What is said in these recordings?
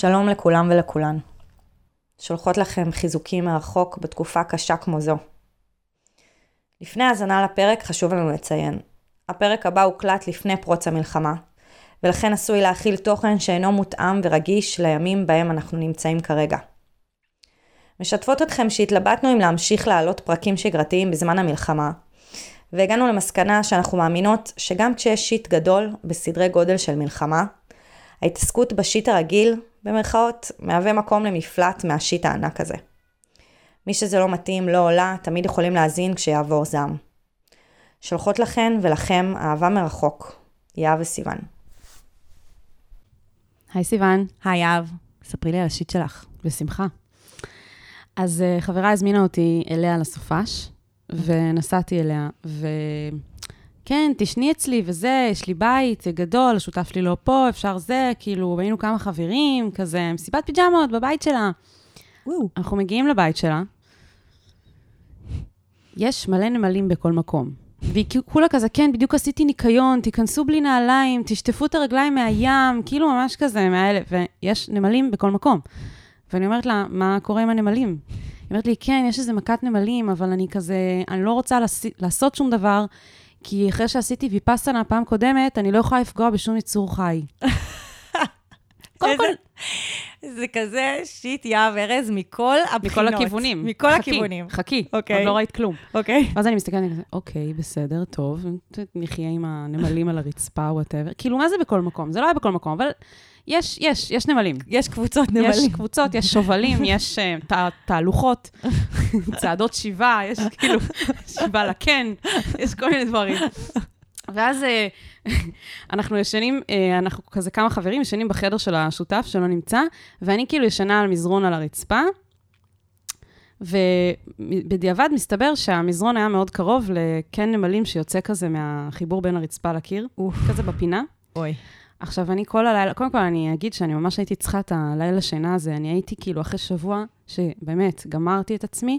שלום לכולם ולכולן. שולחות לכם חיזוקים מרחוק בתקופה קשה כמו זו. לפני האזנה לפרק חשוב לנו לציין. הפרק הבא הוקלט לפני פרוץ המלחמה, ולכן עשוי להכיל תוכן שאינו מותאם ורגיש לימים בהם אנחנו נמצאים כרגע. משתפות אתכם שהתלבטנו אם להמשיך להעלות פרקים שגרתיים בזמן המלחמה, והגענו למסקנה שאנחנו מאמינות שגם כשיש שיט גדול בסדרי גודל של מלחמה, ההתעסקות בשיט הרגיל, במרכאות, מהווה מקום למפלט מהשיט הענק הזה. מי שזה לא מתאים, לא עולה, תמיד יכולים להאזין כשיעבור זעם. שולחות לכן ולכם אהבה מרחוק. יהב וסיוון. היי סיוון, היי אב, ספרי לי על השיט שלך. בשמחה. אז uh, חברה הזמינה אותי אליה לסופש, ונסעתי אליה, וכן, תשני אצלי וזה, יש לי בית גדול, השותף שלי לא פה, אפשר זה, כאילו, היינו כמה חברים, כזה, מסיבת פיג'מות בבית שלה. וואו. אנחנו מגיעים לבית שלה, יש מלא נמלים בכל מקום. והיא כולה כזה, כן, בדיוק עשיתי ניקיון, תיכנסו בלי נעליים, תשטפו את הרגליים מהים, כאילו ממש כזה, מהאלה, ויש נמלים בכל מקום. ואני אומרת לה, מה קורה עם הנמלים? היא אומרת לי, כן, יש איזה מכת נמלים, אבל אני כזה, אני לא רוצה לעשות שום דבר, כי אחרי שעשיתי ויפאסנה פעם קודמת, אני לא יכולה לפגוע בשום יצור חי. קודם כל... זה כזה shit יהב ארז מכל הבחינות. מכל הכיוונים. מכל חכי, הכיוונים. חכי, אוקיי. עוד לא ראית כלום. אוקיי. ואז אני מסתכלת, אני כזה, אוקיי, בסדר, טוב, נחיה עם הנמלים על הרצפה, whatever. כאילו, מה זה בכל מקום? זה לא היה בכל מקום, אבל יש, יש, יש נמלים. יש קבוצות נמלים. יש קבוצות, יש שובלים, יש אה, תה- תהלוכות, צעדות שיבה, יש כאילו שיבה לקן, יש כל מיני דברים. ואז אה, אנחנו ישנים, אה, אנחנו כזה כמה חברים ישנים בחדר של השותף שלא נמצא, ואני כאילו ישנה על מזרון על הרצפה, ובדיעבד מסתבר שהמזרון היה מאוד קרוב לקן נמלים שיוצא כזה מהחיבור בין הרצפה לקיר, כזה בפינה. אוי. עכשיו, אני כל הלילה, קודם כל אני אגיד שאני ממש הייתי צריכה את הלילה שינה הזה, אני הייתי כאילו אחרי שבוע, שבאמת, גמרתי את עצמי,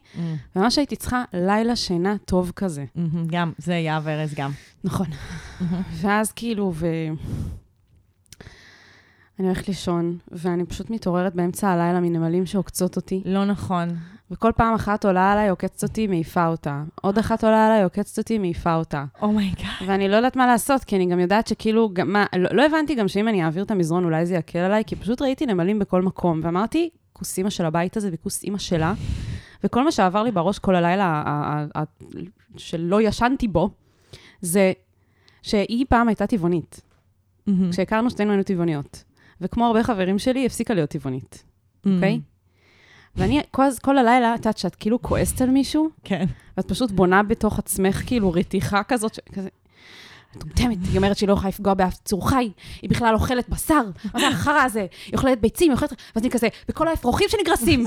ממש הייתי צריכה לילה שינה טוב כזה. מהמם, גם, זה יהב ארז גם. נכון. ואז כאילו, ו... אני הולכת לישון, ואני פשוט מתעוררת באמצע הלילה מנמלים שעוקצות אותי, לא נכון. וכל פעם אחת עולה עליי, עוקצת אותי, מעיפה אותה. עוד אחת עולה עליי, עוקצת אותי, מעיפה אותה. Oh my god. ואני לא יודעת מה לעשות, כי אני גם יודעת שכאילו, גם, מה, לא, לא הבנתי גם שאם אני אעביר את המזרון, אולי זה יקל עליי, כי פשוט ראיתי נמלים בכל מקום, ואמרתי, כוס אימא של הבית הזה וכוס אימא שלה, וכל מה שעבר לי בראש כל הלילה, שלא ישנתי בו, זה שהיא פעם הייתה טבעונית. מהמם. כשהכרנו שתינו היינו טבעוניות. וכמו הרבה חברים שלי, היא הפסיקה להיות טבעונית, אוקיי? ואני כל, כל הלילה, את יודעת שאת כאילו כועסת על מישהו, כן. ואת פשוט בונה בתוך עצמך כאילו רתיחה כזאת, ש- כזה... מטומטמת, היא אומרת שהיא לא יכולה לפגוע באף צור חי, היא בכלל אוכלת בשר, מה זה החרא הזה? היא אוכלת ביצים, היא אוכלת... ואז אני כזה, וכל האפרוחים שנגרסים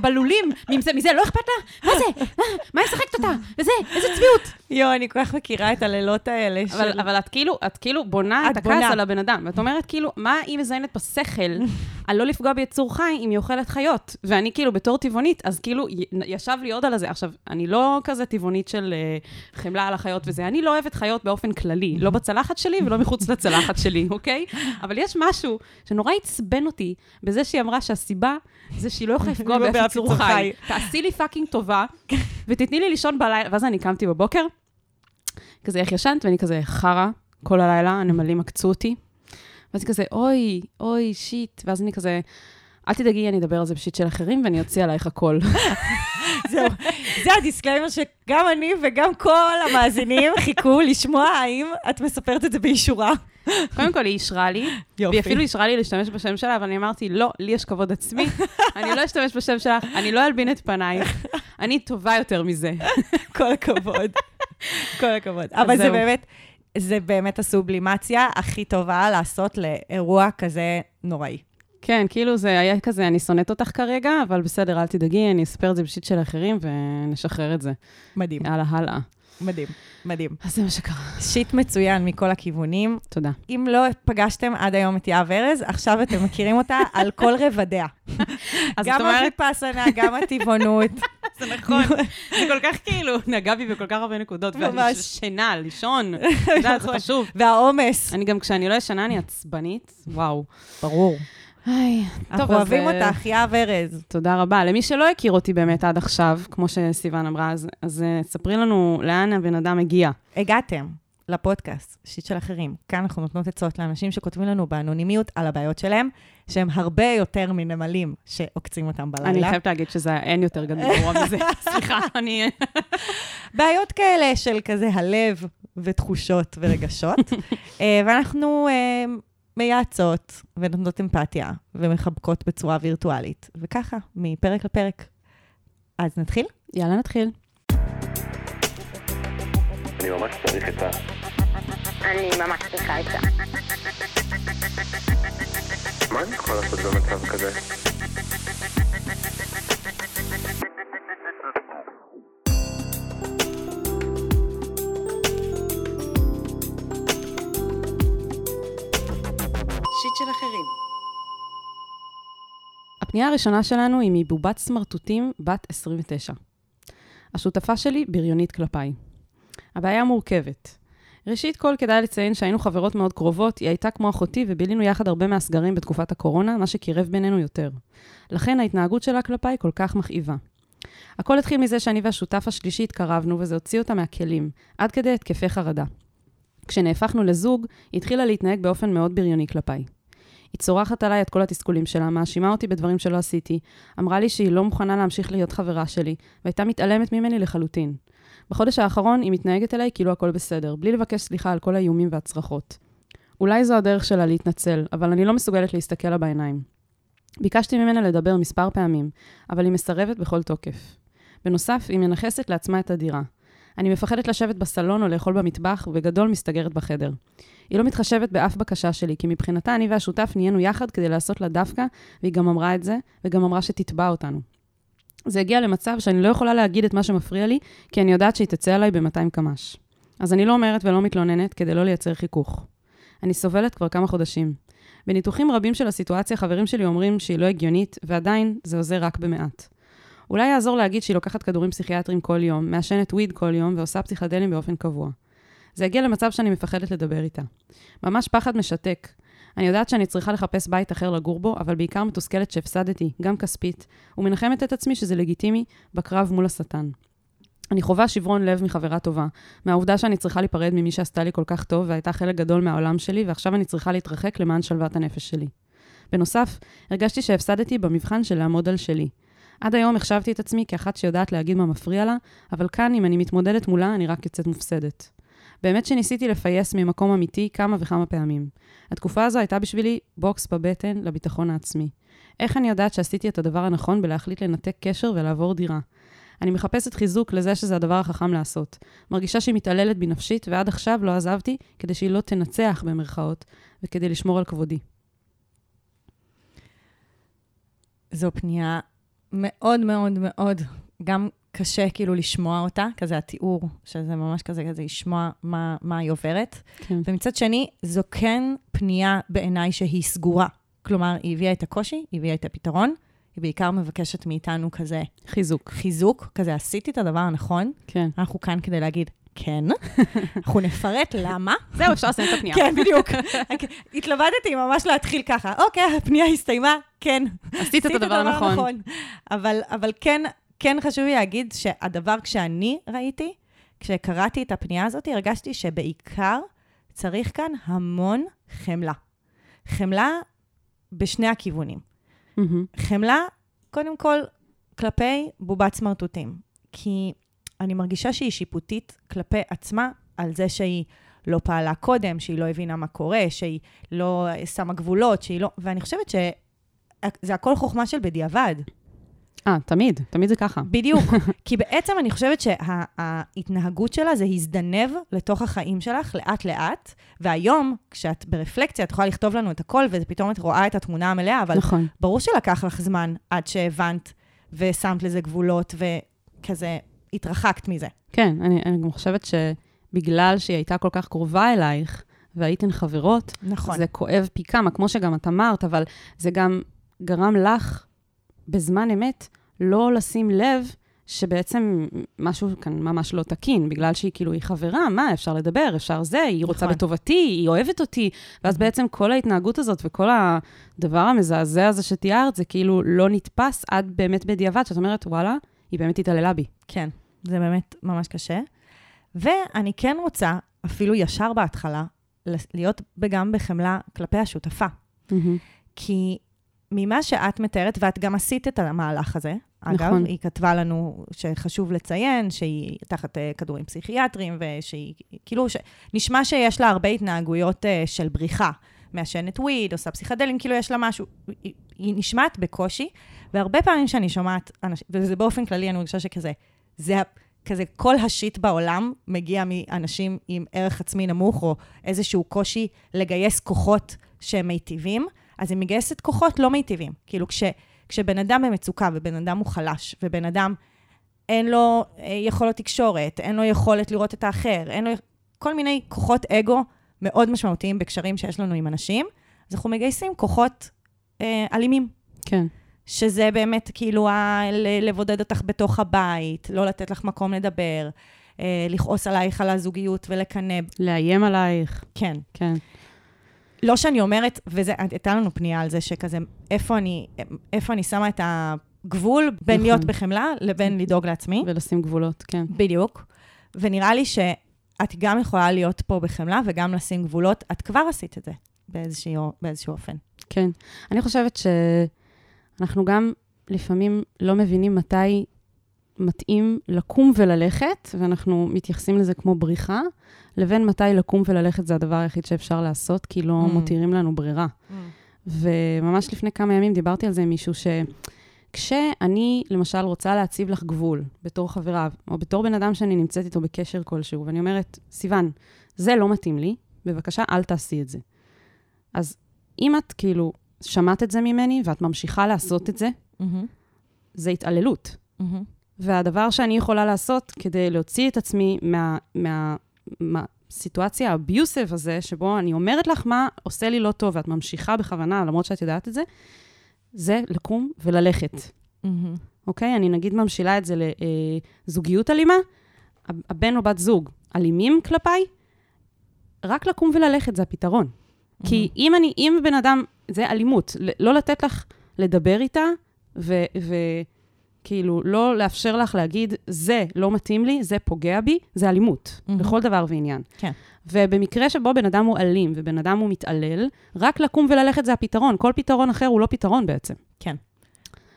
בלולים, מזה, לא אכפת לה? מה זה? מה היא משחקת אותה? וזה, איזה צביעות. יואו, אני כל כך מכירה את הלילות האלה של... אבל, אבל את כאילו, את כאילו בונה את את הכעס. על הבן אדם, ואת אומרת כאילו, מה היא מזיינת בשכל על לא לפגוע ביצור חי אם היא אוכלת חיות? ואני כאילו בתור טבעונית, אז כאילו ישב לי עוד על זה. עכשיו, אני לא כזה טבעונית של uh, חמלה על החיות וזה, אני לא אוהבת חיות באופן כללי, לא בצלחת שלי ולא מחוץ לצלחת שלי, אוקיי? אבל יש משהו שנורא עצבן אותי בזה שהיא אמרה שהסיבה זה שהיא לא יכולה לפגוע לא באף באף יצור יצור חי. חי. תעשי לי fucking טובה, ותתני לי לישון בלילה, ואז אני קמתי בבוקר, כזה, איך ישנת? ואני כזה, חרא, כל הלילה, הנמלים עקצו אותי. ואז היא כזה, אוי, אוי, shit. ואז אני כזה, אל תדאגי, אני אדבר על זה ב shit של אחרים, ואני אוציא עלייך הכל. זהו, זה ה disclaimer שגם אני וגם כל המאזינים חיכו לשמוע האם את מספרת את זה באישורה. קודם כל, היא אישרה לי, והיא אפילו אישרה לי להשתמש בשם שלה, אבל אני אמרתי, לא, לי יש כבוד עצמי, אני לא אשתמש בשם שלך, אני לא אלבין את פנייך, אני טובה יותר מזה. כל הכבוד. כל הכבוד. אבל זה. באמת, זה באמת הסובלימציה הכי טובה לעשות לאירוע כזה נוראי. כן, כאילו זה היה כזה, אני שונאת אותך כרגע, אבל בסדר, אל תדאגי, אני אספר את זה בשיט של אחרים ונשחרר את זה. מדהים, יאללה, הלאה. מדהים, מדהים. אז זה מה שקרה. שיט מצוין מכל הכיוונים. תודה. אם לא פגשתם עד היום את יהב ארז, עכשיו אתם מכירים אותה על כל רבדיה. גם הוויפאסנה, גם הטבעונות. זה נכון, זה כל כך כאילו, נגע בי בכל כך הרבה נקודות, ממש. שינה, לישון, זה נכון. חשוב. והעומס. אני גם, כשאני לא ישנה, אני עצבנית, וואו. ברור. היי, אנחנו טוב, אז, אוהבים אה, אותך, יהב ארז. תודה רבה. למי שלא הכיר אותי באמת עד עכשיו, כמו שסיוון אמרה, אז, אז אה, ספרי לנו לאן הבן אדם הגיע. הגעתם לפודקאסט, שיט של אחרים. כאן אנחנו נותנות עצות לאנשים שכותבים לנו באנונימיות על הבעיות שלהם, שהם הרבה יותר מנמלים שעוקצים אותם בלילה. אני חייבת להגיד שזה אין יותר גרוע מזה. סליחה, אני... בעיות כאלה של כזה הלב ותחושות ורגשות. אה, ואנחנו מייעצות ונותנות אמפתיה ומחבקות בצורה וירטואלית. וככה, מפרק לפרק. אז נתחיל? יאללה, נתחיל. אני ממש צריך עצה. אני ממש צריכה עצה. מה אני יכול לעשות במצב כזה? הפנייה הראשונה שלנו היא מבובת סמרטוטים בת 29. השותפה שלי בריונית כלפיי. הבעיה מורכבת. ראשית כל, כדאי לציין שהיינו חברות מאוד קרובות, היא הייתה כמו אחותי ובילינו יחד הרבה מהסגרים בתקופת הקורונה, מה שקירב בינינו יותר. לכן ההתנהגות שלה כלפיי כל כך מכאיבה. הכל התחיל מזה שאני והשותף השלישי התקרבנו, וזה הוציא אותה מהכלים, עד כדי התקפי חרדה. כשנהפכנו לזוג, היא התחילה להתנהג באופן מאוד בריוני כלפיי. היא צורחת עליי את כל התסכולים שלה, מאשימה אותי בדברים שלא עשיתי, אמרה לי שהיא לא מוכנה להמשיך להיות חברה שלי, והייתה מתעלמת ממני לחלוטין. בחודש האחרון היא מתנהגת אליי כאילו הכל בסדר, בלי לבקש סליחה על כל האיומים והצרחות. אולי זו הדרך שלה להתנצל, אבל אני לא מסוגלת להסתכל לה בעיניים. ביקשתי ממנה לדבר מספר פעמים, אבל היא מסרבת בכל תוקף. בנוסף, היא מנכסת לעצמה את הדירה. אני מפחדת לשבת בסלון או לאכול במטבח, ובגדול מסתגרת בחדר. היא לא מתחשבת באף בקשה שלי, כי מבחינתה אני והשותף נהיינו יחד כדי לעשות לה דווקא, והיא גם אמרה את זה, וגם אמרה שתתבע אותנו. זה הגיע למצב שאני לא יכולה להגיד את מה שמפריע לי, כי אני יודעת שהיא תצא עליי ב-200 קמ"ש. אז אני לא אומרת ולא מתלוננת כדי לא לייצר חיכוך. אני סובלת כבר כמה חודשים. בניתוחים רבים של הסיטואציה, חברים שלי אומרים שהיא לא הגיונית, ועדיין זה עוזר רק במעט. אולי יעזור להגיד שהיא לוקחת כדורים פסיכיאטריים כל יום, מעשנת וויד כל יום ועושה פסיכדלים באופן קבוע. זה הגיע למצב שאני מפחדת לדבר איתה. ממש פחד משתק. אני יודעת שאני צריכה לחפש בית אחר לגור בו, אבל בעיקר מתוסכלת שהפסדתי, גם כספית, ומנחמת את עצמי שזה לגיטימי בקרב מול השטן. אני חווה שברון לב מחברה טובה, מהעובדה שאני צריכה להיפרד ממי שעשתה לי כל כך טוב והייתה חלק גדול מהעולם שלי, ועכשיו אני צריכה להתרחק למען שלוות הנפש שלי. בנוסף, הרגשתי שהפסדתי במבחן של לעמוד על שלי. עד היום החשבתי את עצמי כאחת שיודעת להגיד מה מפריע לה, אבל כאן, אם אני מתמודדת מולה, אני רק יוצאת מופסדת. באמת שניסיתי לפייס ממקום אמיתי כמה וכמה פעמים. התקופה הזו הייתה בשבילי בוקס בבטן לביטחון העצמי. איך אני יודעת שעשיתי את הדבר הנכון בלהחליט לנתק קשר ולעבור דירה? אני מחפשת חיזוק לזה שזה הדבר החכם לעשות. מרגישה שהיא מתעללת בי נפשית, ועד עכשיו לא עזבתי כדי שהיא לא תנצח במרכאות, וכדי לשמור על כבודי. זו פנייה מאוד מאוד מאוד, גם קשה כאילו לשמוע אותה, כזה התיאור, שזה ממש כזה, כזה לשמוע מה, מה היא עוברת. כן. ומצד שני, זו כן פנייה בעיניי שהיא סגורה. כלומר, היא הביאה את הקושי, היא הביאה את הפתרון, היא בעיקר מבקשת מאיתנו כזה חיזוק. חיזוק, כזה עשיתי את הדבר הנכון, כן. אנחנו כאן כדי להגיד, כן, אנחנו נפרט למה. זהו, אפשר לסיים את הפנייה. כן, בדיוק. התלבטתי ממש להתחיל ככה. אוקיי, הפנייה הסתיימה, כן. עשית את הדבר הנכון. אבל, אבל כן, כן חשוב לי להגיד שהדבר, כשאני ראיתי, כשקראתי את הפנייה הזאת, הרגשתי שבעיקר צריך כאן המון חמלה. חמלה בשני הכיוונים. חמלה, קודם כל, כלפי בובת סמרטוטים. כי אני מרגישה שהיא שיפוטית כלפי עצמה על זה שהיא לא פעלה קודם, שהיא לא הבינה מה קורה, שהיא לא שמה גבולות, שהיא לא... ואני חושבת שזה הכל חוכמה של בדיעבד. אה, תמיד, תמיד זה ככה. בדיוק. כי בעצם אני חושבת שההתנהגות שלה זה הזדנב לתוך החיים שלך לאט-לאט, והיום, כשאת ברפלקציה, את יכולה לכתוב לנו את הכל, ופתאום את רואה את התמונה המלאה, אבל נכון. ברור שלקח לך זמן עד שהבנת ושמת לזה גבולות, וכזה התרחקת מזה. כן, אני, אני גם חושבת שבגלל שהיא הייתה כל כך קרובה אלייך, והייתן חברות, נכון. זה כואב פי כמה, כמו שגם את אמרת, אבל זה גם גרם לך, בזמן אמת, לא לשים לב שבעצם משהו כאן ממש לא תקין, בגלל שהיא כאילו, היא חברה, מה, אפשר לדבר, אפשר זה, היא רוצה נכון. בטובתי, היא אוהבת אותי, ואז בעצם כל ההתנהגות הזאת וכל הדבר המזעזע הזה שתיארת, זה כאילו לא נתפס עד באמת בדיעבד, שאת אומרת, וואלה, היא באמת התעללה בי. כן, זה באמת ממש קשה. ואני כן רוצה, אפילו ישר בהתחלה, להיות גם בחמלה כלפי השותפה. כי ממה שאת מתארת, ואת גם עשית את המהלך הזה, אגב, נכון. היא כתבה לנו שחשוב לציין שהיא תחת אה, כדורים פסיכיאטריים, ושהיא, כאילו, ש... נשמע שיש לה הרבה התנהגויות אה, של בריחה. מעשנת וויד, עושה פסיכדלים, כאילו יש לה משהו, היא, היא נשמעת בקושי, והרבה פעמים שאני שומעת, אנשים, וזה באופן כללי, אני מרגישה שכזה, זה כזה, כל השיט בעולם מגיע מאנשים עם ערך עצמי נמוך, או איזשהו קושי לגייס כוחות שהם מיטיבים, אז היא מגייסת כוחות לא מיטיבים. כאילו, כש, כשבן אדם במצוקה, ובן אדם הוא חלש, ובן אדם אין לו אה, יכולות תקשורת, אין לו יכולת לראות את האחר, אין לו כל מיני כוחות אגו מאוד משמעותיים בקשרים שיש לנו עם אנשים, אז אנחנו מגייסים כוחות אה, אלימים. כן. שזה באמת כאילו ה- לבודד אותך בתוך הבית, לא לתת לך מקום לדבר, אה, לכעוס עלייך על הזוגיות ולקנא. לאיים עלייך, כן. כן. לא שאני אומרת, וזה, הייתה לנו פנייה על זה שכזה, איפה אני, איפה אני שמה את הגבול בין נכון. להיות בחמלה לבין לדאוג לעצמי. ולשים גבולות, כן. בדיוק. ונראה לי שאת גם יכולה להיות פה בחמלה וגם לשים גבולות. את כבר עשית את זה באיזשהו, באיזשהו אופן. כן. אני חושבת שאנחנו גם לפעמים לא מבינים מתי מתאים לקום וללכת, ואנחנו מתייחסים לזה כמו בריחה, לבין מתי לקום וללכת זה הדבר היחיד שאפשר לעשות, כי לא Mm. מותירים לנו ברירה. וממש לפני כמה ימים דיברתי על זה עם מישהו, שכשאני, למשל, רוצה להציב לך גבול בתור חברה, או בתור בן אדם שאני נמצאת איתו בקשר כלשהו, ואני אומרת, סיוון, זה לא מתאים לי, בבקשה, אל תעשי את זה. אז אם את כאילו שמעת את זה ממני, ואת ממשיכה לעשות את זה, מהמם, זה התעללות. מהמם. והדבר שאני יכולה לעשות כדי להוציא את עצמי מה, מה, מהסיטואציה האביוסב הזה, שבו אני אומרת לך מה עושה לי לא טוב, ואת ממשיכה בכוונה, למרות שאת יודעת את זה, זה לקום וללכת, מהמם. אוקיי? אני נגיד ממשילה את זה לזוגיות אלימה, הבן או בת זוג אלימים כלפיי, רק לקום וללכת זה הפתרון. כי אם אני, אם בן אדם, זה אלימות, לא לתת לך לדבר איתה, וכאילו, לא לאפשר לך להגיד, זה לא מתאים לי, זה פוגע בי, זה אלימות, מהמם. בכל דבר ועניין. כן. ובמקרה שבו בן אדם הוא אלים ובן אדם הוא מתעלל, רק לקום וללכת זה הפתרון. כל פתרון אחר הוא לא פתרון בעצם. כן.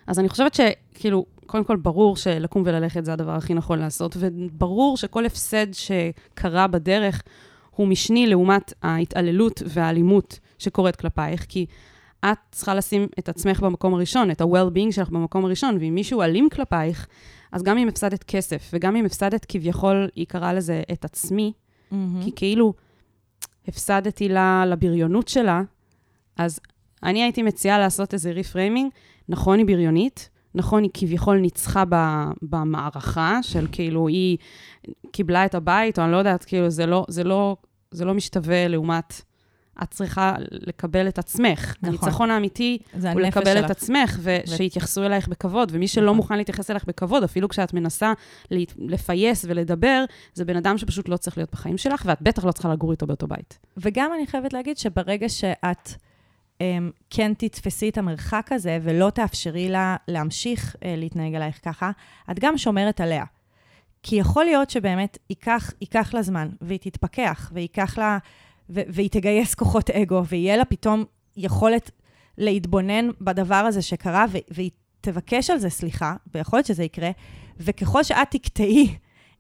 אז אני חושבת שכאילו, קודם כל ברור שלקום וללכת זה הדבר הכי נכון לעשות, וברור שכל הפסד שקרה בדרך הוא משני לעומת ההתעללות והאלימות שקורית כלפייך, כי את צריכה לשים את עצמך במקום הראשון, את ה-well-being שלך במקום הראשון, ואם מישהו אלים כלפייך, אז גם אם הפסדת כסף, וגם אם הפסדת כביכול, היא קראה לזה את עצמי, מהמם. כי כאילו הפסדתי לה לבריונות שלה, אז אני הייתי מציעה לעשות איזה ריפריימינג. נכון, היא בריונית, נכון, היא כביכול ניצחה ב, במערכה של כאילו, היא קיבלה את הבית, או אני לא יודעת, כאילו, זה לא, זה לא, זה לא משתווה לעומת... את צריכה לקבל את עצמך. נכון. הניצחון האמיתי הוא לקבל שלך. את עצמך, ושיתייחסו אלייך בכבוד. ומי שלא נכון. מוכן להתייחס אלייך בכבוד, אפילו כשאת מנסה לפייס ולדבר, זה בן אדם שפשוט לא צריך להיות בחיים שלך, ואת בטח לא צריכה לגור איתו באותו בית. וגם אני חייבת להגיד שברגע שאת um, כן תתפסי את המרחק הזה ולא תאפשרי לה להמשיך uh, להתנהג עלייך ככה, את גם שומרת עליה. כי יכול להיות שבאמת ייקח, ייקח לה זמן, והיא תתפכח, וייקח לה, ו- והיא תגייס כוחות אגו, ויהיה לה פתאום יכולת להתבונן בדבר הזה שקרה, והיא תבקש על זה סליחה, ויכול להיות שזה יקרה, וככל שאת תקטעי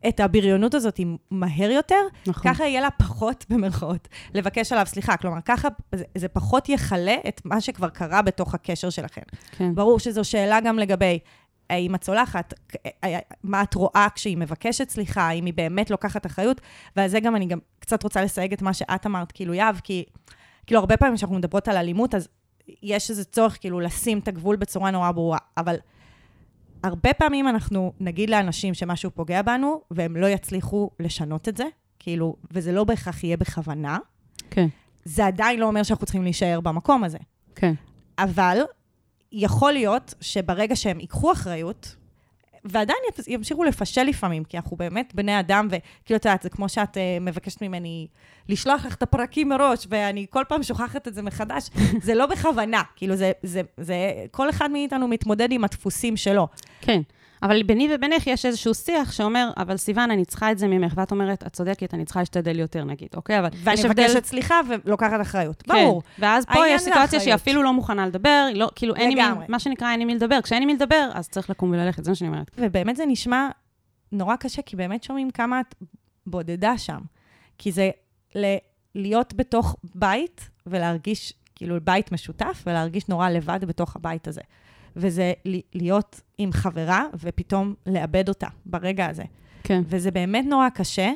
את הבריונות הזאת מהר יותר, נכון. ככה יהיה לה פחות, במרכאות, לבקש עליו סליחה. כלומר, ככה זה, זה פחות יכלה את מה שכבר קרה בתוך הקשר שלכם. כן. ברור שזו שאלה גם לגבי האם את צולחת, מה את רואה כשהיא מבקשת סליחה, האם היא באמת לוקחת אחריות, ועל זה גם אני גם קצת רוצה לסייג את מה שאת אמרת, כאילו, יהב, כי כאילו, הרבה פעמים כשאנחנו מדברות על אלימות, אז יש איזה צורך כאילו לשים את הגבול בצורה נורא ברורה, אבל הרבה פעמים אנחנו נגיד לאנשים שמשהו פוגע בנו, והם לא יצליחו לשנות את זה, כאילו, וזה לא בהכרח יהיה בכוונה, כן, זה עדיין לא אומר שאנחנו צריכים להישאר במקום הזה. כן. אבל יכול להיות שברגע שהם ייקחו אחריות, ועדיין ימשיכו לפשל לפעמים, כי אנחנו באמת בני אדם, וכאילו, את יודעת, זה כמו שאת uh, מבקשת ממני לשלוח לך את הפרקים מראש, ואני כל פעם שוכחת את זה מחדש, זה לא בכוונה, כאילו, זה, זה, זה, כל אחד מאיתנו מתמודד עם הדפוסים שלו. כן. אבל ביני ובינך יש איזשהו שיח שאומר, אבל סיוון, אני צריכה את זה ממך, ואת אומרת, את צודקת, אני צריכה להשתדל יותר, נגיד, אוקיי? אבל ואני. מבקשת סליחה ולוקחת אחריות. כן. ברור. ואז פה יש סיטואציה. שהיא אפילו לא מוכנה לדבר, לא, כאילו, אין לגמרי. מה שנקרא, אין עם מי לדבר. כשאין עם מי לדבר, אז צריך לקום וללכת, זה מה שאני אומרת. ובאמת זה נשמע נורא קשה, כי באמת שומעים כמה את בודדה שם. כי זה ל- להיות בתוך בית ולהרגיש, כאילו, בית משותף, ולהרגיש נורא לבד בתוך הבית הזה. וזה להיות עם חברה, ופתאום לאבד אותה ברגע הזה. כן. וזה באמת נורא קשה,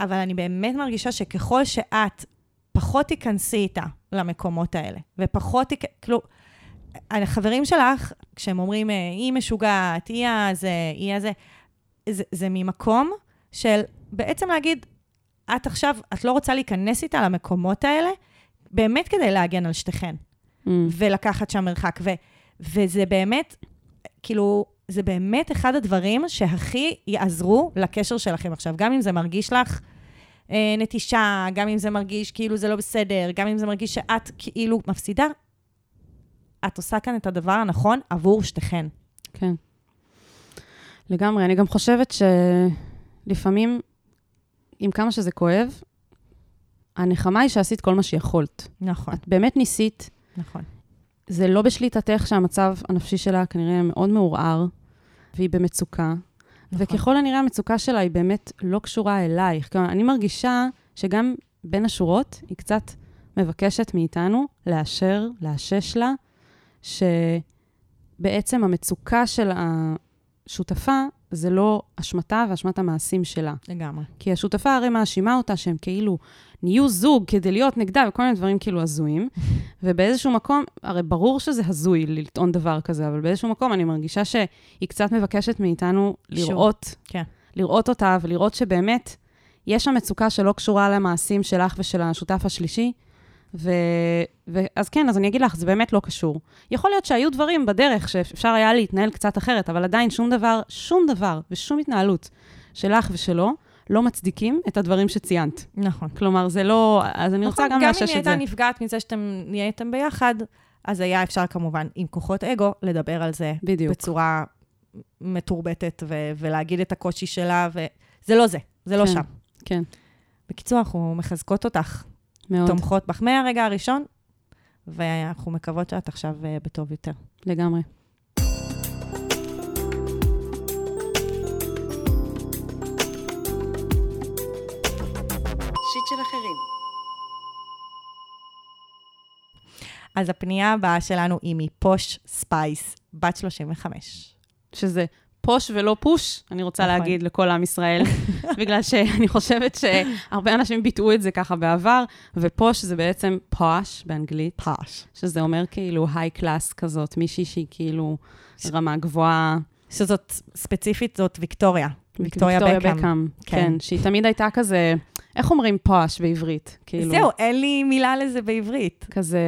אבל אני באמת מרגישה שככל שאת פחות תיכנסי איתה למקומות האלה, ופחות, תיכ... כאילו, החברים שלך, כשהם אומרים, אה, היא משוגעת, היא הזה, היא הזה, זה, זה ממקום של בעצם להגיד, את עכשיו, את לא רוצה להיכנס איתה למקומות האלה, באמת כדי להגן על שתיכן. Mm. ולקחת שם מרחק. ו, וזה באמת, כאילו, זה באמת אחד הדברים שהכי יעזרו לקשר שלכם עכשיו. גם אם זה מרגיש לך אה, נטישה, גם אם זה מרגיש כאילו זה לא בסדר, גם אם זה מרגיש שאת כאילו מפסידה, את עושה כאן את הדבר הנכון עבור שתיכן. כן. לגמרי. אני גם חושבת שלפעמים, עם כמה שזה כואב, הנחמה היא שעשית כל מה שיכולת. נכון, את באמת ניסית, נכון. זה לא בשליטתך שהמצב הנפשי שלה כנראה מאוד מעורער, והיא במצוקה. נכון. וככל הנראה המצוקה שלה היא באמת לא קשורה אלייך. כלומר, אני מרגישה שגם בין השורות, היא קצת מבקשת מאיתנו לאשר, לאשש לה, שבעצם המצוקה של השותפה זה לא אשמתה ואשמת המעשים שלה. לגמרי. כי השותפה הרי מאשימה אותה שהם כאילו נהיו זוג כדי להיות נגדה וכל מיני דברים כאילו הזויים. ובאיזשהו מקום, הרי ברור שזה הזוי לטעון דבר כזה, אבל באיזשהו מקום אני מרגישה שהיא קצת מבקשת מאיתנו. לראות, כן. לראות אותה ולראות שבאמת יש שם מצוקה שלא קשורה למעשים שלך ושל השותף השלישי. ו... ואז כן, אז אני אגיד לך, זה באמת לא קשור. יכול להיות שהיו דברים בדרך שאפשר היה להתנהל קצת אחרת, אבל עדיין שום דבר, שום דבר ושום התנהלות שלך ושלו לא מצדיקים את הדברים שציינת. נכון. כלומר, זה לא... אז אני רוצה נכון, גם גם לאשש אם היא את זה. הייתה נפגעת מזה שאתם נהייתם ביחד, אז היה אפשר כמובן, עם כוחות אגו, לדבר על זה בדיוק. בצורה מתורבתת ו- ולהגיד את הקושי שלה, וזה לא זה, זה לא כן. שם. כן, בקיצור, אנחנו מחזקות אותך, מאוד, תומכות בך מהרגע הראשון, ואנחנו מקוות שאת עכשיו אה, בטוב יותר. לגמרי. של אחרים. אז הפנייה הבאה שלנו היא מפוש ספייס, בת 35. שזה פוש ולא פוש, אני רוצה נכון. להגיד לכל עם ישראל, בגלל שאני חושבת שהרבה אנשים ביטאו את זה ככה בעבר, ופוש זה בעצם פוש באנגלית, פוש. שזה אומר כאילו היי קלאס כזאת, מישהי שהיא כאילו רמה גבוהה. שזאת, ספציפית זאת ויקטוריה. ויקטוריה בקאם. כן. כן, שהיא תמיד הייתה כזה, איך אומרים פוש בעברית? כאילו, זהו, אין לי מילה לזה בעברית. כזה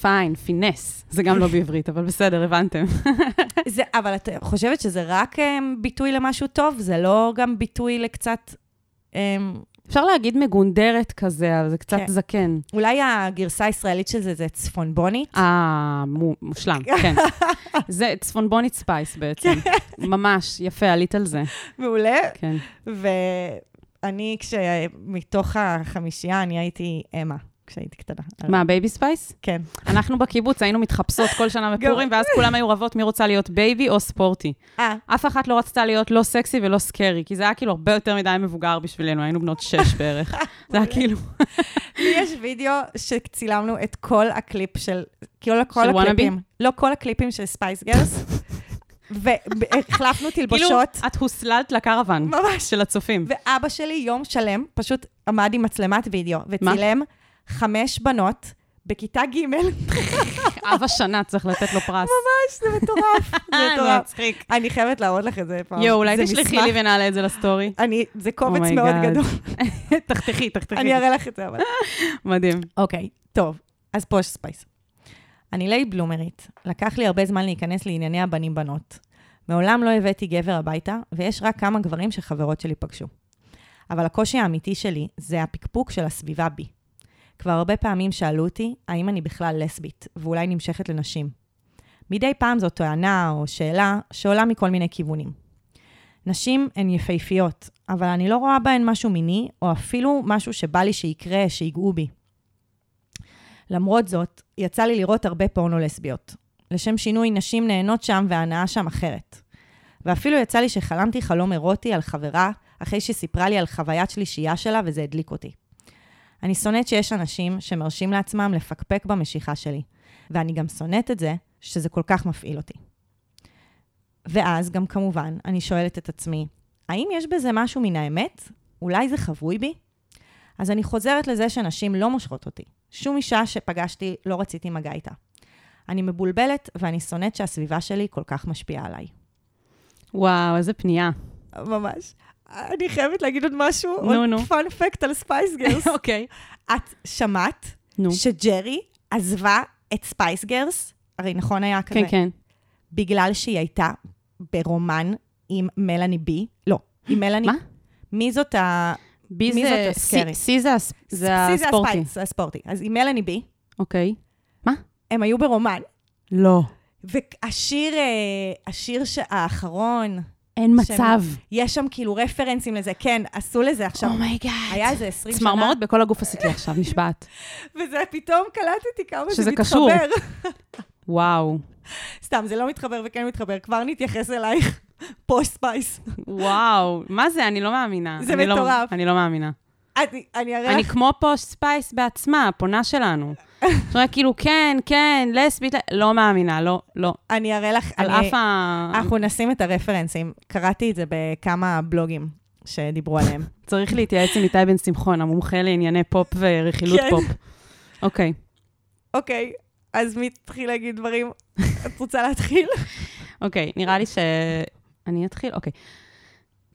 פיין, פינס. זה גם לא בעברית, אבל בסדר, הבנתם. זה, אבל את חושבת שזה רק אמ, ביטוי למשהו טוב? זה לא גם ביטוי לקצת... אמ, אפשר להגיד מגונדרת כזה, אבל זה קצת כן. זקן. אולי הגרסה הישראלית של זה זה צפונבונית? אה, מו- מושלם, כן. זה צפונבונית Spice בעצם. ממש, יפה, עלית על זה. מעולה. כן. ואני, כשמתוך החמישייה, אני הייתי אמה, כשהייתי קטנה. מה, Baby Spice? כן. אנחנו בקיבוץ היינו מתחפשות כל שנה בפורים, ואז כולם היו רבות מי רוצה להיות Baby או Sporty. אה, אף אחת לא רצתה להיות לא סקסי ולא Scary, כי זה היה כאילו הרבה יותר מדי מבוגר בשבילנו, היינו בנות שש בערך. זה היה כאילו, לי יש וידאו שצילמנו את כל הקליפ של, כאילו כל של הקליפים. לא, כל הקליפים של Spice Girls. והחלפנו כאילו, תלבושות. את הוסללת לקרוון ממש. של הצופים. ואבא שלי יום שלם פשוט עמד עם מצלמת וידאו וצילם חמש בנות בכיתה ג', אב השנה צריך לתת לו פרס. ממש, זה מטורף, זה מטורף. מצחיק. אני חייבת להראות לך את זה פעם. יואו, אולי תשלחי לי ונעלה את זה לסטורי. אני, זה קובץ Oh מאוד. גדול, תחתכי, תחתכי. אני אראה לך את זה אבל. מדהים. אוקיי, טוב, אז Posh Spice. אני late bloomer ית, לקח לי הרבה זמן להיכנס לענייני הבנים-בנות. מעולם לא הבאתי גבר הביתה, ויש רק כמה גברים שחברות שלי פגשו. אבל הקושי האמיתי שלי זה הפקפוק של הסביבה בי. כבר הרבה פעמים שאלו אותי, האם אני בכלל לסבית, ואולי נמשכת לנשים. מדי פעם זו טענה או שאלה שעולה מכל מיני כיוונים. נשים הן יפהפיות, אבל אני לא רואה בהן משהו מיני, או אפילו משהו שבא לי שיקרה, שיגעו בי. למרות זאת, יצא לי לראות הרבה פורנו לסביות. לשם שינוי, נשים נהנות שם וההנאה שם אחרת. ואפילו יצא לי שחלמתי חלום אירוטי על חברה, אחרי שסיפרה לי על חוויית שלישייה שלה, וזה הדליק אותי. אני שונאת שיש אנשים שמרשים לעצמם לפקפק במשיכה שלי, ואני גם שונאת את זה שזה כל כך מפעיל אותי. ואז גם כמובן, אני שואלת את עצמי, האם יש בזה משהו מן האמת? אולי זה חבוי בי? אז אני חוזרת לזה שנשים לא מושכות אותי. שום אישה שפגשתי לא רציתי מגע איתה. אני מבולבלת ואני שונאת שהסביבה שלי כל כך משפיעה עליי. וואו, איזה פנייה. ממש. אני חייבת להגיד עוד משהו, עוד. Fun fact על Spice Girls. אוקיי. את שמעת נו. שג'רי עזבה את Spice Girls? הרי נכון היה כזה. כן, כן. בגלל שהיא הייתה ברומן עם מלאני B. לא, עם מלאני... מה? מי זאת ה... B מי זה... זאת ה Scary? C זה הס- זה C ה Sporty. ה Spice, ה Sporty. אז עם מלאני B, אוקיי. הם היו ברומן. לא. והשיר, אה, השיר האחרון, אין מצב. יש שם כאילו רפרנסים לזה, כן, עשו לזה עכשיו. Oh my god. היה איזה 20 שנה, צמרמורת בכל הגוף עשית לי עכשיו, נשבעת. וזה פתאום קלטתי כמה שזה זה קשור. מתחבר. וואו. סתם, זה לא מתחבר וכן מתחבר, כבר נתייחס אלייך. Posh Spice. וואו. מה זה? אני לא מאמינה. זה אני לא- מטורף. אני לא מאמינה. אני, אני אראה אני כמו Posh Spice בעצמה, הפונה שלנו. זאת כאילו, כן, כן, לסבית, לא מאמינה, לא, לא. אני אראה לך, על אף ה... אנחנו נשים את הרפרנסים. קראתי את זה בכמה בלוגים שדיברו עליהם. צריך להתייעץ עם איתי בן שמחון, המומחה לענייני פופ ורכילות כן. פופ. אוקיי. אוקיי, אז מי התחיל להגיד דברים? את רוצה להתחיל? אוקיי, נראה לי ש... אני אתחיל? אוקיי.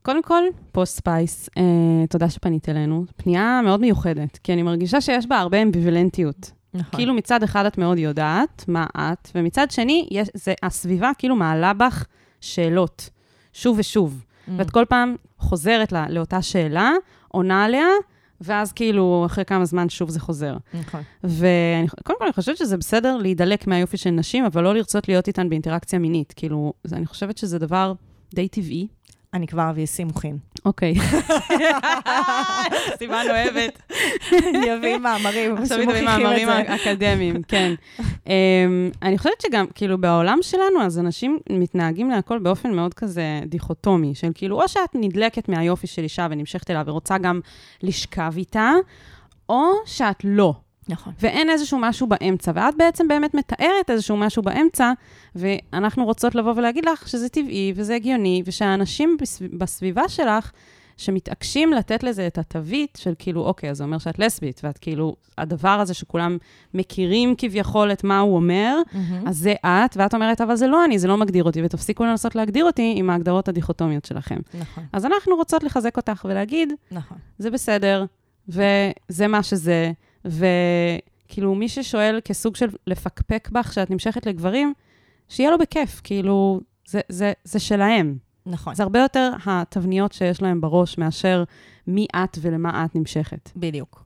קודם כל, Posh Spice, אה, תודה שפנית אלינו. פנייה מאוד מיוחדת, כי אני מרגישה שיש בה הרבה אמביוולנטיות. נכון. כאילו מצד אחד את מאוד יודעת מה את, ומצד שני, יש, זה, הסביבה כאילו מעלה בך שאלות, שוב ושוב. Mm. ואת כל פעם חוזרת לה, לאותה שאלה, עונה עליה, ואז כאילו, אחרי כמה זמן שוב זה חוזר. נכון. וקודם כל, אני חושבת שזה בסדר להידלק מהיופי של נשים, אבל לא לרצות להיות איתן באינטראקציה מינית. כאילו, אני חושבת שזה דבר די טבעי. אני כבר אביא סימוכין. אוקיי. סיוון אוהבת. אני אביא מאמרים עכשיו את מאמרים. אקדמיים, כן. Um, אני חושבת שגם, כאילו, בעולם שלנו, אז אנשים מתנהגים להכל באופן מאוד כזה דיכוטומי, של כאילו, או שאת נדלקת מהיופי של אישה ונמשכת אליה ורוצה גם לשכב איתה, או שאת לא. נכון. ואין איזשהו משהו באמצע, ואת בעצם באמת מתארת איזשהו משהו באמצע, ואנחנו רוצות לבוא ולהגיד לך שזה טבעי וזה הגיוני, ושהאנשים בסב- בסביבה שלך, שמתעקשים לתת לזה את התווית של כאילו, אוקיי, אז זה אומר שאת לסבית, ואת כאילו, הדבר הזה שכולם מכירים כביכול את מה הוא אומר, אז זה את, ואת אומרת, אבל זה לא אני, זה לא מגדיר אותי, ותפסיקו לנסות להגדיר אותי עם ההגדרות הדיכוטומיות שלכם. נכון, אז אנחנו רוצות לחזק אותך ולהגיד, נכון. זה בסדר, וזה מה שזה, וכאילו, מי ששואל כסוג של לפקפק בך שאת נמשכת לגברים, שיהיה לו בכיף, כאילו, זה, זה, זה שלהם. נכון. זה הרבה יותר התבניות שיש להם בראש מאשר מי את ולמה את נמשכת. בדיוק.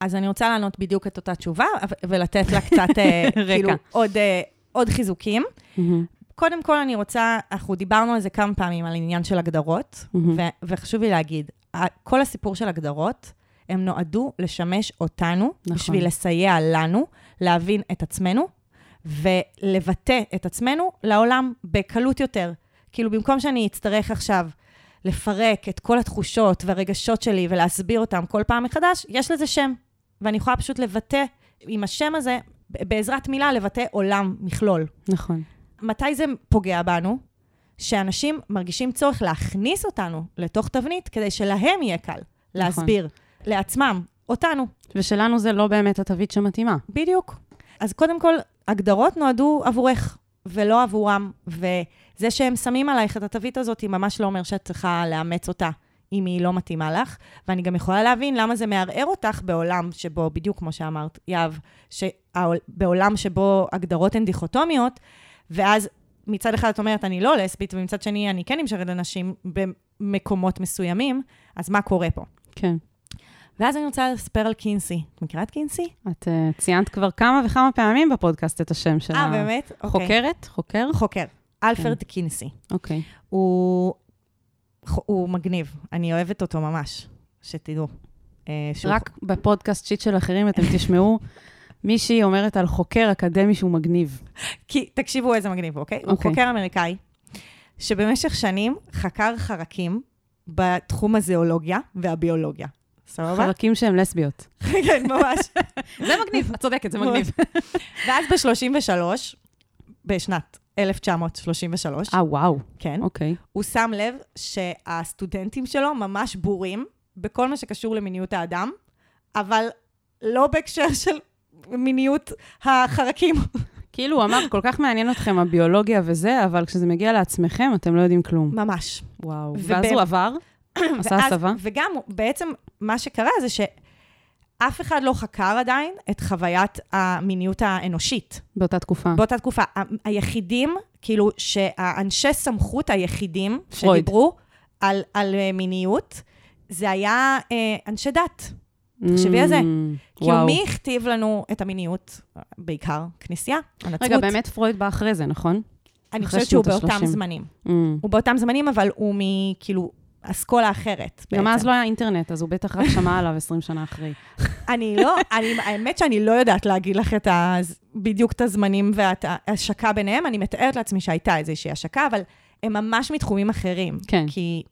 אז אני רוצה לענות בדיוק את אותה תשובה, ולתת לה קצת, אה. כאילו, עוד, אה, עוד חיזוקים. קודם כל, אני רוצה, אנחנו דיברנו על זה כמה פעמים, על עניין של הגדרות. ו- וחשוב לי להגיד, כל הסיפור של הגדרות, הם נועדו לשמש אותנו, נכון. בשביל לסייע לנו להבין את עצמנו, ולבטא את עצמנו לעולם בקלות יותר. כאילו, במקום שאני אצטרך עכשיו לפרק את כל התחושות והרגשות שלי ולהסביר אותם כל פעם מחדש, יש לזה שם. ואני יכולה פשוט לבטא, עם השם הזה, בעזרת מילה, לבטא עולם, מכלול. נכון. מתי זה פוגע בנו? שאנשים מרגישים צורך להכניס אותנו לתוך תבנית, כדי שלהם יהיה קל להסביר לעצמם, אותנו. ושלנו זה לא באמת התווית שמתאימה. בדיוק. אז קודם כל, הגדרות נועדו עבורך, ולא עבורם, וזה שהם שמים עלייך את התווית הזאת, היא ממש לא אומר שאת צריכה לאמץ אותה, אם היא לא מתאימה לך. ואני גם יכולה להבין למה זה מערער אותך בעולם שבו, בדיוק כמו שאמרת, יהב, שבעולם שבו הגדרות הן דיכוטומיות, ואז מצד אחד את אומרת, אני לא לסבית, ומצד שני, אני כן נמשכת לנשים במקומות מסוימים, אז מה קורה פה? כן. ואז אני רוצה לספר על קינסי. את מכירה את קינסי? את uh, ציינת כבר כמה וכמה פעמים בפודקאסט את השם של אה, באמת? אוקיי. חוקרת? חוקר? חוקר. אלפרד קינסי. אוקיי. הוא, הוא מגניב, אני אוהבת אותו ממש, שתדעו. אה, שהוא- רק בפודקאסט שיט של אחרים אתם תשמעו מישהי אומרת על חוקר אקדמי שהוא מגניב. כי, תקשיבו איזה מגניב, אוקיי? הוא אוקיי. חוקר אמריקאי, שבמשך שנים חקר חרקים בתחום הזואולוגיה והביולוגיה. סבבה? חלקים שהם לסביות. כן, ממש. זה מגניב, את צודקת, זה מגניב. ואז ב-33, בשנת 1933, אה, וואו. כן, אוקיי. הוא שם לב שהסטודנטים שלו ממש בורים בכל מה שקשור למיניות האדם, אבל לא בהקשר של מיניות החרקים. כאילו, הוא אמר, כל כך מעניין אתכם הביולוגיה וזה, אבל כשזה מגיע לעצמכם, אתם לא יודעים כלום. ממש. וואו. ואז הוא עבר, עשה הסבה. וגם, בעצם, מה שקרה זה שאף אחד לא חקר עדיין את חוויית המיניות האנושית באותה תקופה. באותה תקופה. היחידים, כאילו, שהאנשי סמכות היחידים פרויד. שדיברו על, על אה, מיניות, זה היה אה, אנשי דת. תחשבי על זה. Mm, כאילו. מי הכתיב לנו את המיניות? בעיקר כנסייה, הנצרות. רגע, באמת פרויד בא אחרי זה, נכון? אני חושבת שהוא באותם ה-30. זמנים. Mm. הוא באותם זמנים, אבל הוא מכאילו אסכולה אחרת. גם אז. לא היה אינטרנט, אז הוא בטח רק שמע עליו 20 שנה אחרי. אני לא, אני, האמת שאני לא יודעת להגיד לך את ה, בדיוק את הזמנים ואת ההשקה ביניהם, אני מתארת לעצמי שהייתה איזושהי השקה, אבל הם ממש מתחומים אחרים. כן. כי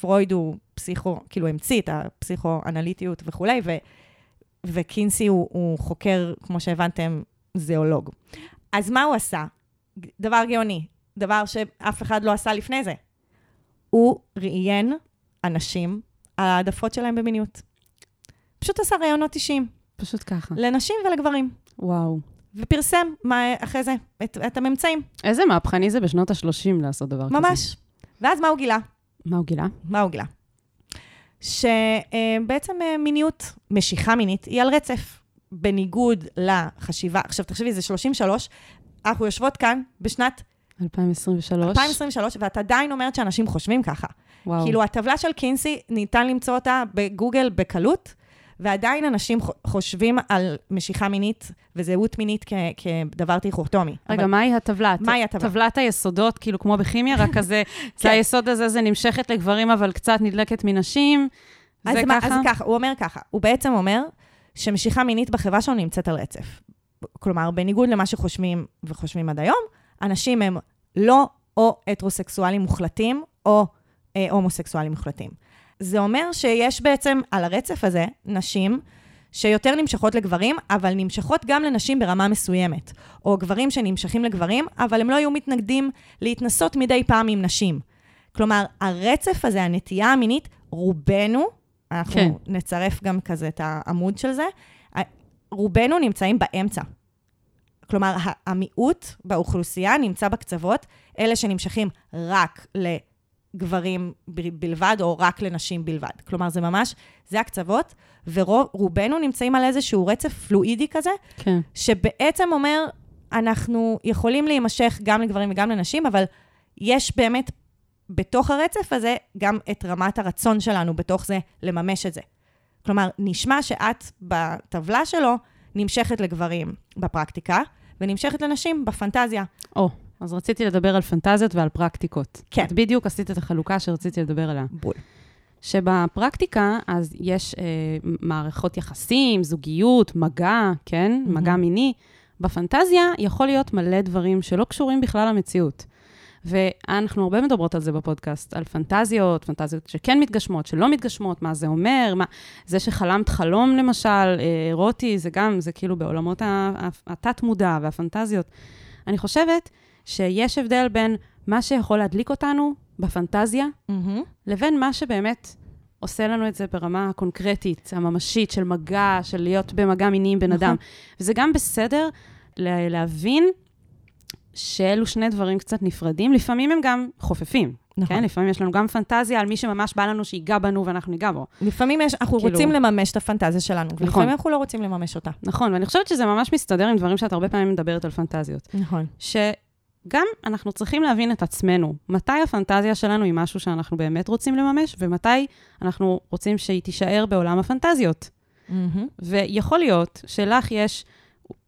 פרויד הוא פסיכו, כאילו המציא את הפסיכואנליטיות וכולי, ו, וקינסי הוא, הוא חוקר, כמו שהבנתם, זואולוג. אז מה הוא עשה? דבר גאוני, דבר שאף אחד לא עשה לפני זה. הוא ראיין אנשים על העדפות שלהם במיניות. פשוט עשה ראיונות אישיים, פשוט ככה. לנשים ולגברים, וואו. ופרסם מה, אחרי זה את, את הממצאים, איזה מהפכני זה בשנות ה-30 לעשות דבר כזה. ממש. ואז מה הוא גילה? מה הוא גילה? מה הוא גילה? שבעצם אה, מיניות, משיכה מינית, היא על רצף. בניגוד לחשיבה, עכשיו תחשבי, זה 33, אנחנו יושבות כאן בשנת 2023? 2023, ואת עדיין אומרת שאנשים חושבים ככה. וואו. כאילו, הטבלה של קינסי, ניתן למצוא אותה בגוגל בקלות, ועדיין אנשים חושבים על משיכה מינית וזהות מינית כ- כדבר דיכוטומי. רגע, אבל- מהי הטבלה? מהי הטבלה? טבלת היסודות, כאילו כמו בכימיה, רק כזה, כן. זה היסוד הזה, זה נמשכת לגברים, אבל קצת נדלקת מנשים. אז זה מה- ככה? אז ככה, הוא אומר ככה, הוא בעצם אומר שמשיכה מינית בחברה שלנו נמצאת על רצף. כלומר, בניגוד למה שחושבים וחושבים עד היום, אנשים הם לא או הטרוסקסואלים מוחלטים, או אה, הומוסקסואלים מוחלטים. זה אומר שיש בעצם על הרצף הזה נשים שיותר נמשכות לגברים, אבל נמשכות גם לנשים ברמה מסוימת. או גברים שנמשכים לגברים, אבל הם לא היו מתנגדים להתנסות מדי פעם עם נשים. כלומר, הרצף הזה, הנטייה המינית, רובנו, אנחנו כן. נצרף גם כזה את העמוד של זה, רובנו נמצאים באמצע. כלומר, המיעוט באוכלוסייה נמצא בקצוות, אלה שנמשכים רק לגברים בלבד, או רק לנשים בלבד. כלומר, זה ממש, זה הקצוות, ורובנו נמצאים על איזשהו רצף פלואידי כזה, כן. שבעצם אומר, אנחנו יכולים להימשך גם לגברים וגם לנשים, אבל יש באמת בתוך הרצף הזה גם את רמת הרצון שלנו בתוך זה לממש את זה. כלומר, נשמע שאת בטבלה שלו נמשכת לגברים בפרקטיקה, ונמשכת לנשים בפנטזיה. או, אז רציתי לדבר על פנטזיות ועל פרקטיקות. כן. את בדיוק עשית את החלוקה שרציתי לדבר עליה. בול. שבפרקטיקה, אז יש אה, מערכות יחסים, זוגיות, מגע, כן? מהמם. מגע מיני. בפנטזיה יכול להיות מלא דברים שלא קשורים בכלל למציאות. ואנחנו הרבה מדברות על זה בפודקאסט, על פנטזיות, פנטזיות שכן מתגשמות, שלא מתגשמות, מה זה אומר, מה... זה שחלמת חלום, למשל, אה, אירוטי, זה גם, זה כאילו בעולמות התת-מודע והפנטזיות. אני חושבת שיש הבדל בין מה שיכול להדליק אותנו בפנטזיה, מהמם. לבין מה שבאמת עושה לנו את זה ברמה הקונקרטית, הממשית, של מגע, של להיות במגע מיני עם בן נכון. אדם. וזה גם בסדר לה- להבין שאלו שני דברים קצת נפרדים, לפעמים הם גם חופפים. נכון. כן, לפעמים יש לנו גם פנטזיה על מי שממש בא לנו שיגע בנו ואנחנו ניגע בו. לפעמים יש, אנחנו כאילו- רוצים לממש את הפנטזיה שלנו, נכון. ולפעמים אנחנו לא רוצים לממש אותה. נכון, ואני חושבת שזה ממש מסתדר עם דברים שאת הרבה פעמים מדברת על פנטזיות. נכון. גם אנחנו צריכים להבין את עצמנו. מתי הפנטזיה שלנו היא משהו שאנחנו באמת רוצים לממש, ומתי אנחנו רוצים שהיא תישאר בעולם הפנטזיות. מהמם. ויכול להיות שלך יש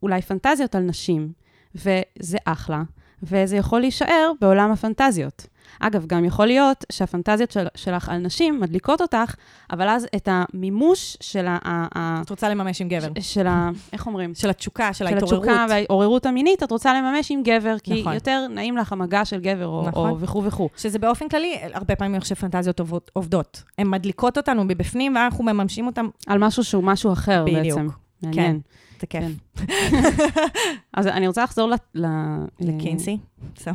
אולי פנטזיות על נשים, וזה אחלה, וזה יכול להישאר בעולם הפנטזיות. אגב, גם יכול להיות שהפנטזיות של, שלך על נשים מדליקות אותך, אבל אז את המימוש של ה... את רוצה לממש עם גבר. של ה... איך אומרים? של התשוקה, של של ההתעוררות. התשוקה והעוררות המינית, את רוצה לממש עם גבר, כי נכון. יותר נעים לך המגע של גבר, או, נכון. או וכו' וכו'. שזה באופן כללי, הרבה פעמים אני חושב פנטזיות עובדות-. הן מדליקות אותנו מבפנים, ואנחנו מממשים אותן. על משהו שהוא משהו אחר בדיוק. בעצם. מעניין. זה כיף. כן. אז אני רוצה לחזור ל... לקינסי.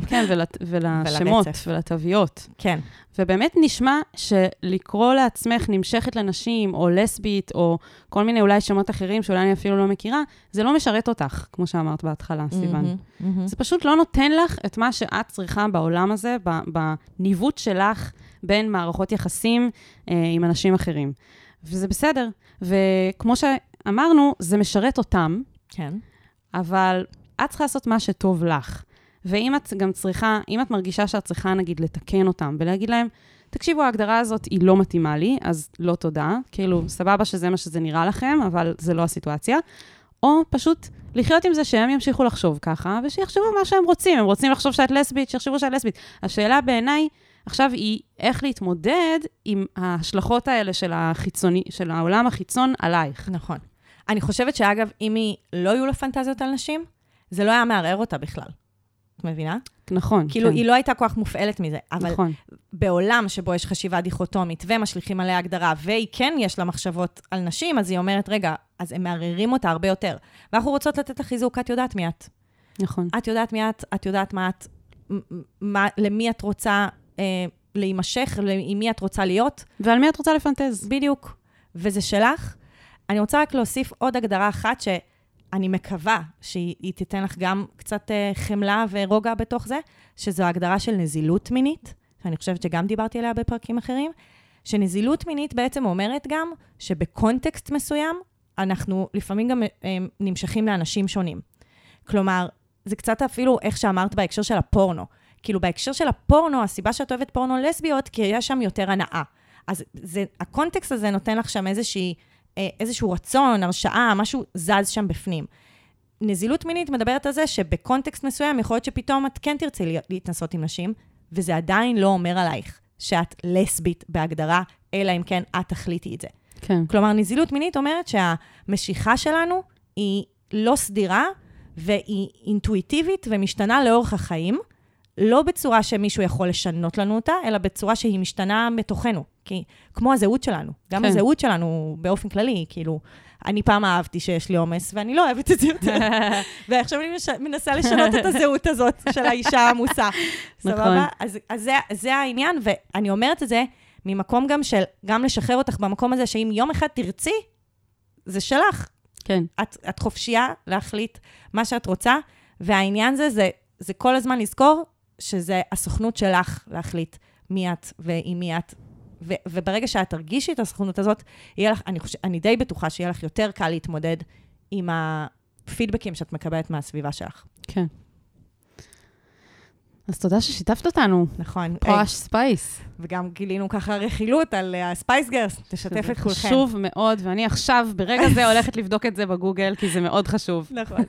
כן, ול, ולשמות. ולתוויות. כן. ובאמת נשמע שלקרוא לעצמך נמשכת לנשים, או לסבית, או כל מיני אולי שמות אחרים שאולי אני אפילו לא מכירה, זה לא משרת אותך, כמו שאמרת בהתחלה, סיוון. זה פשוט לא נותן לך את מה שאת צריכה בעולם הזה, בניווט שלך בין מערכות יחסים אה, עם אנשים אחרים. וזה בסדר. וכמו שאמרנו, זה משרת אותם, כן. אבל את צריכה לעשות מה שטוב לך. ואם את גם צריכה, אם את מרגישה שאת צריכה, נגיד, לתקן אותם ולהגיד להם, תקשיבו, ההגדרה הזאת היא לא מתאימה לי, אז לא תודה. כאילו, סבבה שזה מה שזה נראה לכם, אבל זה לא הסיטואציה. או פשוט לחיות עם זה שהם ימשיכו לחשוב ככה, ושיחשבו מה שהם רוצים. הם רוצים לחשוב שאת לסבית, שיחשבו שאת לסבית. השאלה בעיניי עכשיו היא איך להתמודד עם ההשלכות האלה של, החיצוני, של העולם החיצון עלייך. נכון. אני חושבת שאגב, אם היא לא היו לה פנטזיות על נשים, זה לא היה מערער אותה בכלל. את מבינה? נכון, כאילו, כן. היא לא הייתה כך מופעלת מזה. אבל נכון, בעולם שבו יש חשיבה דיכוטומית ומשליכים עליה הגדרה, והיא כן יש לה מחשבות על נשים, אז היא אומרת, רגע, אז הם מערערים אותה הרבה יותר. ואנחנו רוצות לתת לה חיזוק, את יודעת מי את. נכון. את יודעת מי את, את יודעת מה את, מה, למי את רוצה אה, להימשך, עם מי את רוצה להיות. ועל מי את רוצה לפנטז? בדיוק. וזה שלך. אני רוצה רק להוסיף עוד הגדרה אחת שאני מקווה שהיא היא תיתן לך גם קצת אה, חמלה ורוגע בתוך זה, שזו ההגדרה של נזילות מינית, שאני חושבת שגם דיברתי עליה בפרקים אחרים, שנזילות מינית בעצם אומרת גם שבקונטקסט מסוים, אנחנו לפעמים גם אה, נמשכים לאנשים שונים. כלומר, זה קצת אפילו איך שאמרת בהקשר של הפורנו. כאילו, בהקשר של הפורנו, הסיבה שאת אוהבת פורנו לסביות, כי יש שם יותר הנאה. אז זה, הקונטקסט הזה נותן לך שם איזושהי, איזשהו רצון, הרשאה, משהו זז שם בפנים. נזילות מינית מדברת על זה שבקונטקסט מסוים יכול להיות שפתאום את כן תרצי לה- להתנסות עם נשים, וזה עדיין לא אומר עלייך שאת לסבית בהגדרה, אלא אם כן את תחליטי את זה. כן. כלומר, נזילות מינית אומרת שהמשיכה שלנו היא לא סדירה, והיא אינטואיטיבית ומשתנה לאורך החיים, לא בצורה שמישהו יכול לשנות לנו אותה, אלא בצורה שהיא משתנה מתוכנו. כי כמו הזהות שלנו, גם כן. הזהות שלנו באופן כללי, כאילו, אני פעם אהבתי שיש לי עומס, ואני לא אוהבת את זה יותר. ועכשיו אני מש... מנסה לשנות את הזהות הזאת של האישה העמוסה. נכון. סבבה? אז, אז זה, זה העניין, ואני אומרת את זה ממקום גם של, גם לשחרר אותך במקום הזה, שאם יום אחד תרצי, זה שלך. כן. את, את חופשייה להחליט מה שאת רוצה, והעניין זה, זה, זה כל הזמן לזכור שזה הסוכנות שלך להחליט מי את ועם מי את. ו, וברגע שאת תרגישי את הסוכנות הזאת, לך, אני, חושב, אני די בטוחה שיהיה לך יותר קל להתמודד עם הפידבקים שאת מקבלת מהסביבה שלך. כן. אז תודה ששיתפת אותנו. נכון. Posh Spice. וגם גילינו ככה רכילות על ה Spice Girls, תשתף את כולכם. חשוב מאוד, ואני עכשיו, ברגע זה, הולכת לבדוק את זה בגוגל, כי זה מאוד חשוב. נכון.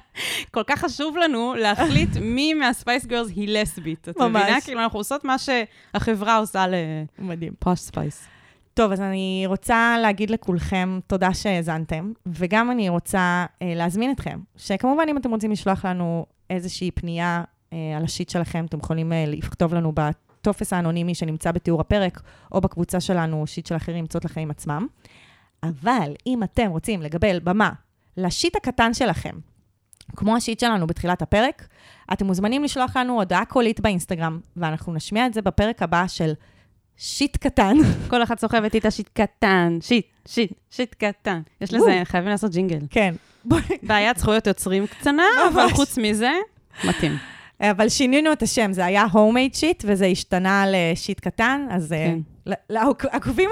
כל כך חשוב לנו להחליט מי מה Spice Girls היא לסבית. את ממש. מבינה? כאילו, אנחנו עושות מה שהחברה עושה. ל Posh Spice. טוב, אז אני רוצה להגיד לכולכם תודה שהאזנתם, וגם אני רוצה אה, להזמין אתכם, שכמובן אם אתם רוצים לשלוח לנו איזושהי פנייה אה, על ה shit שלכם, אתם יכולים אה, לכתוב לנו בטופס האנונימי שנמצא בתיאור הפרק, או בקבוצה שלנו, shit של אחרים, ימצאות לחיים עצמם. אבל אם אתם רוצים לקבל במה ל shit הקטן שלכם, כמו ה shit שלנו בתחילת הפרק, אתם מוזמנים לשלוח לנו הודעה קולית באינסטגרם, ואנחנו נשמיע את זה בפרק הבא של shit קטן. כל אחת סוחבת איתה shit קטן, shit, shit, shit קטן. יש לזה, חייבים לעשות ג'ינגל. כן. בעיית זכויות יוצרים קטנה, אבל. חוץ מזה, מתאים. אבל שינינו את השם, זה היה homemade shit, וזה השתנה ל shit קטן, אז כן. כן. לעוקבים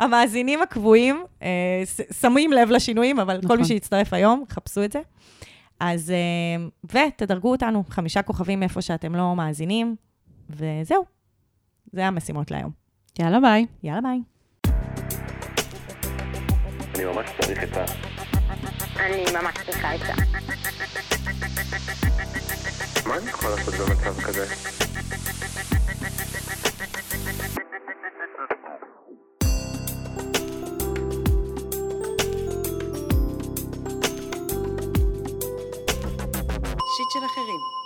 המאזינים הקבועים, אה, שמים לב לשינויים, אבל נכון. כל נכון. מי שיצטרף היום, חפשו את זה. אז, אה, ותדרגו אותנו, חמישה כוכבים איפה שאתם לא מאזינים, וזהו. זה המשימות להיום. יאללה, ביי. יאללה ביי. אני ממש צריך עצה. אני ממש צריכה עצה. מה אני יכול לעשות במצב כזה? שיט של אחרים.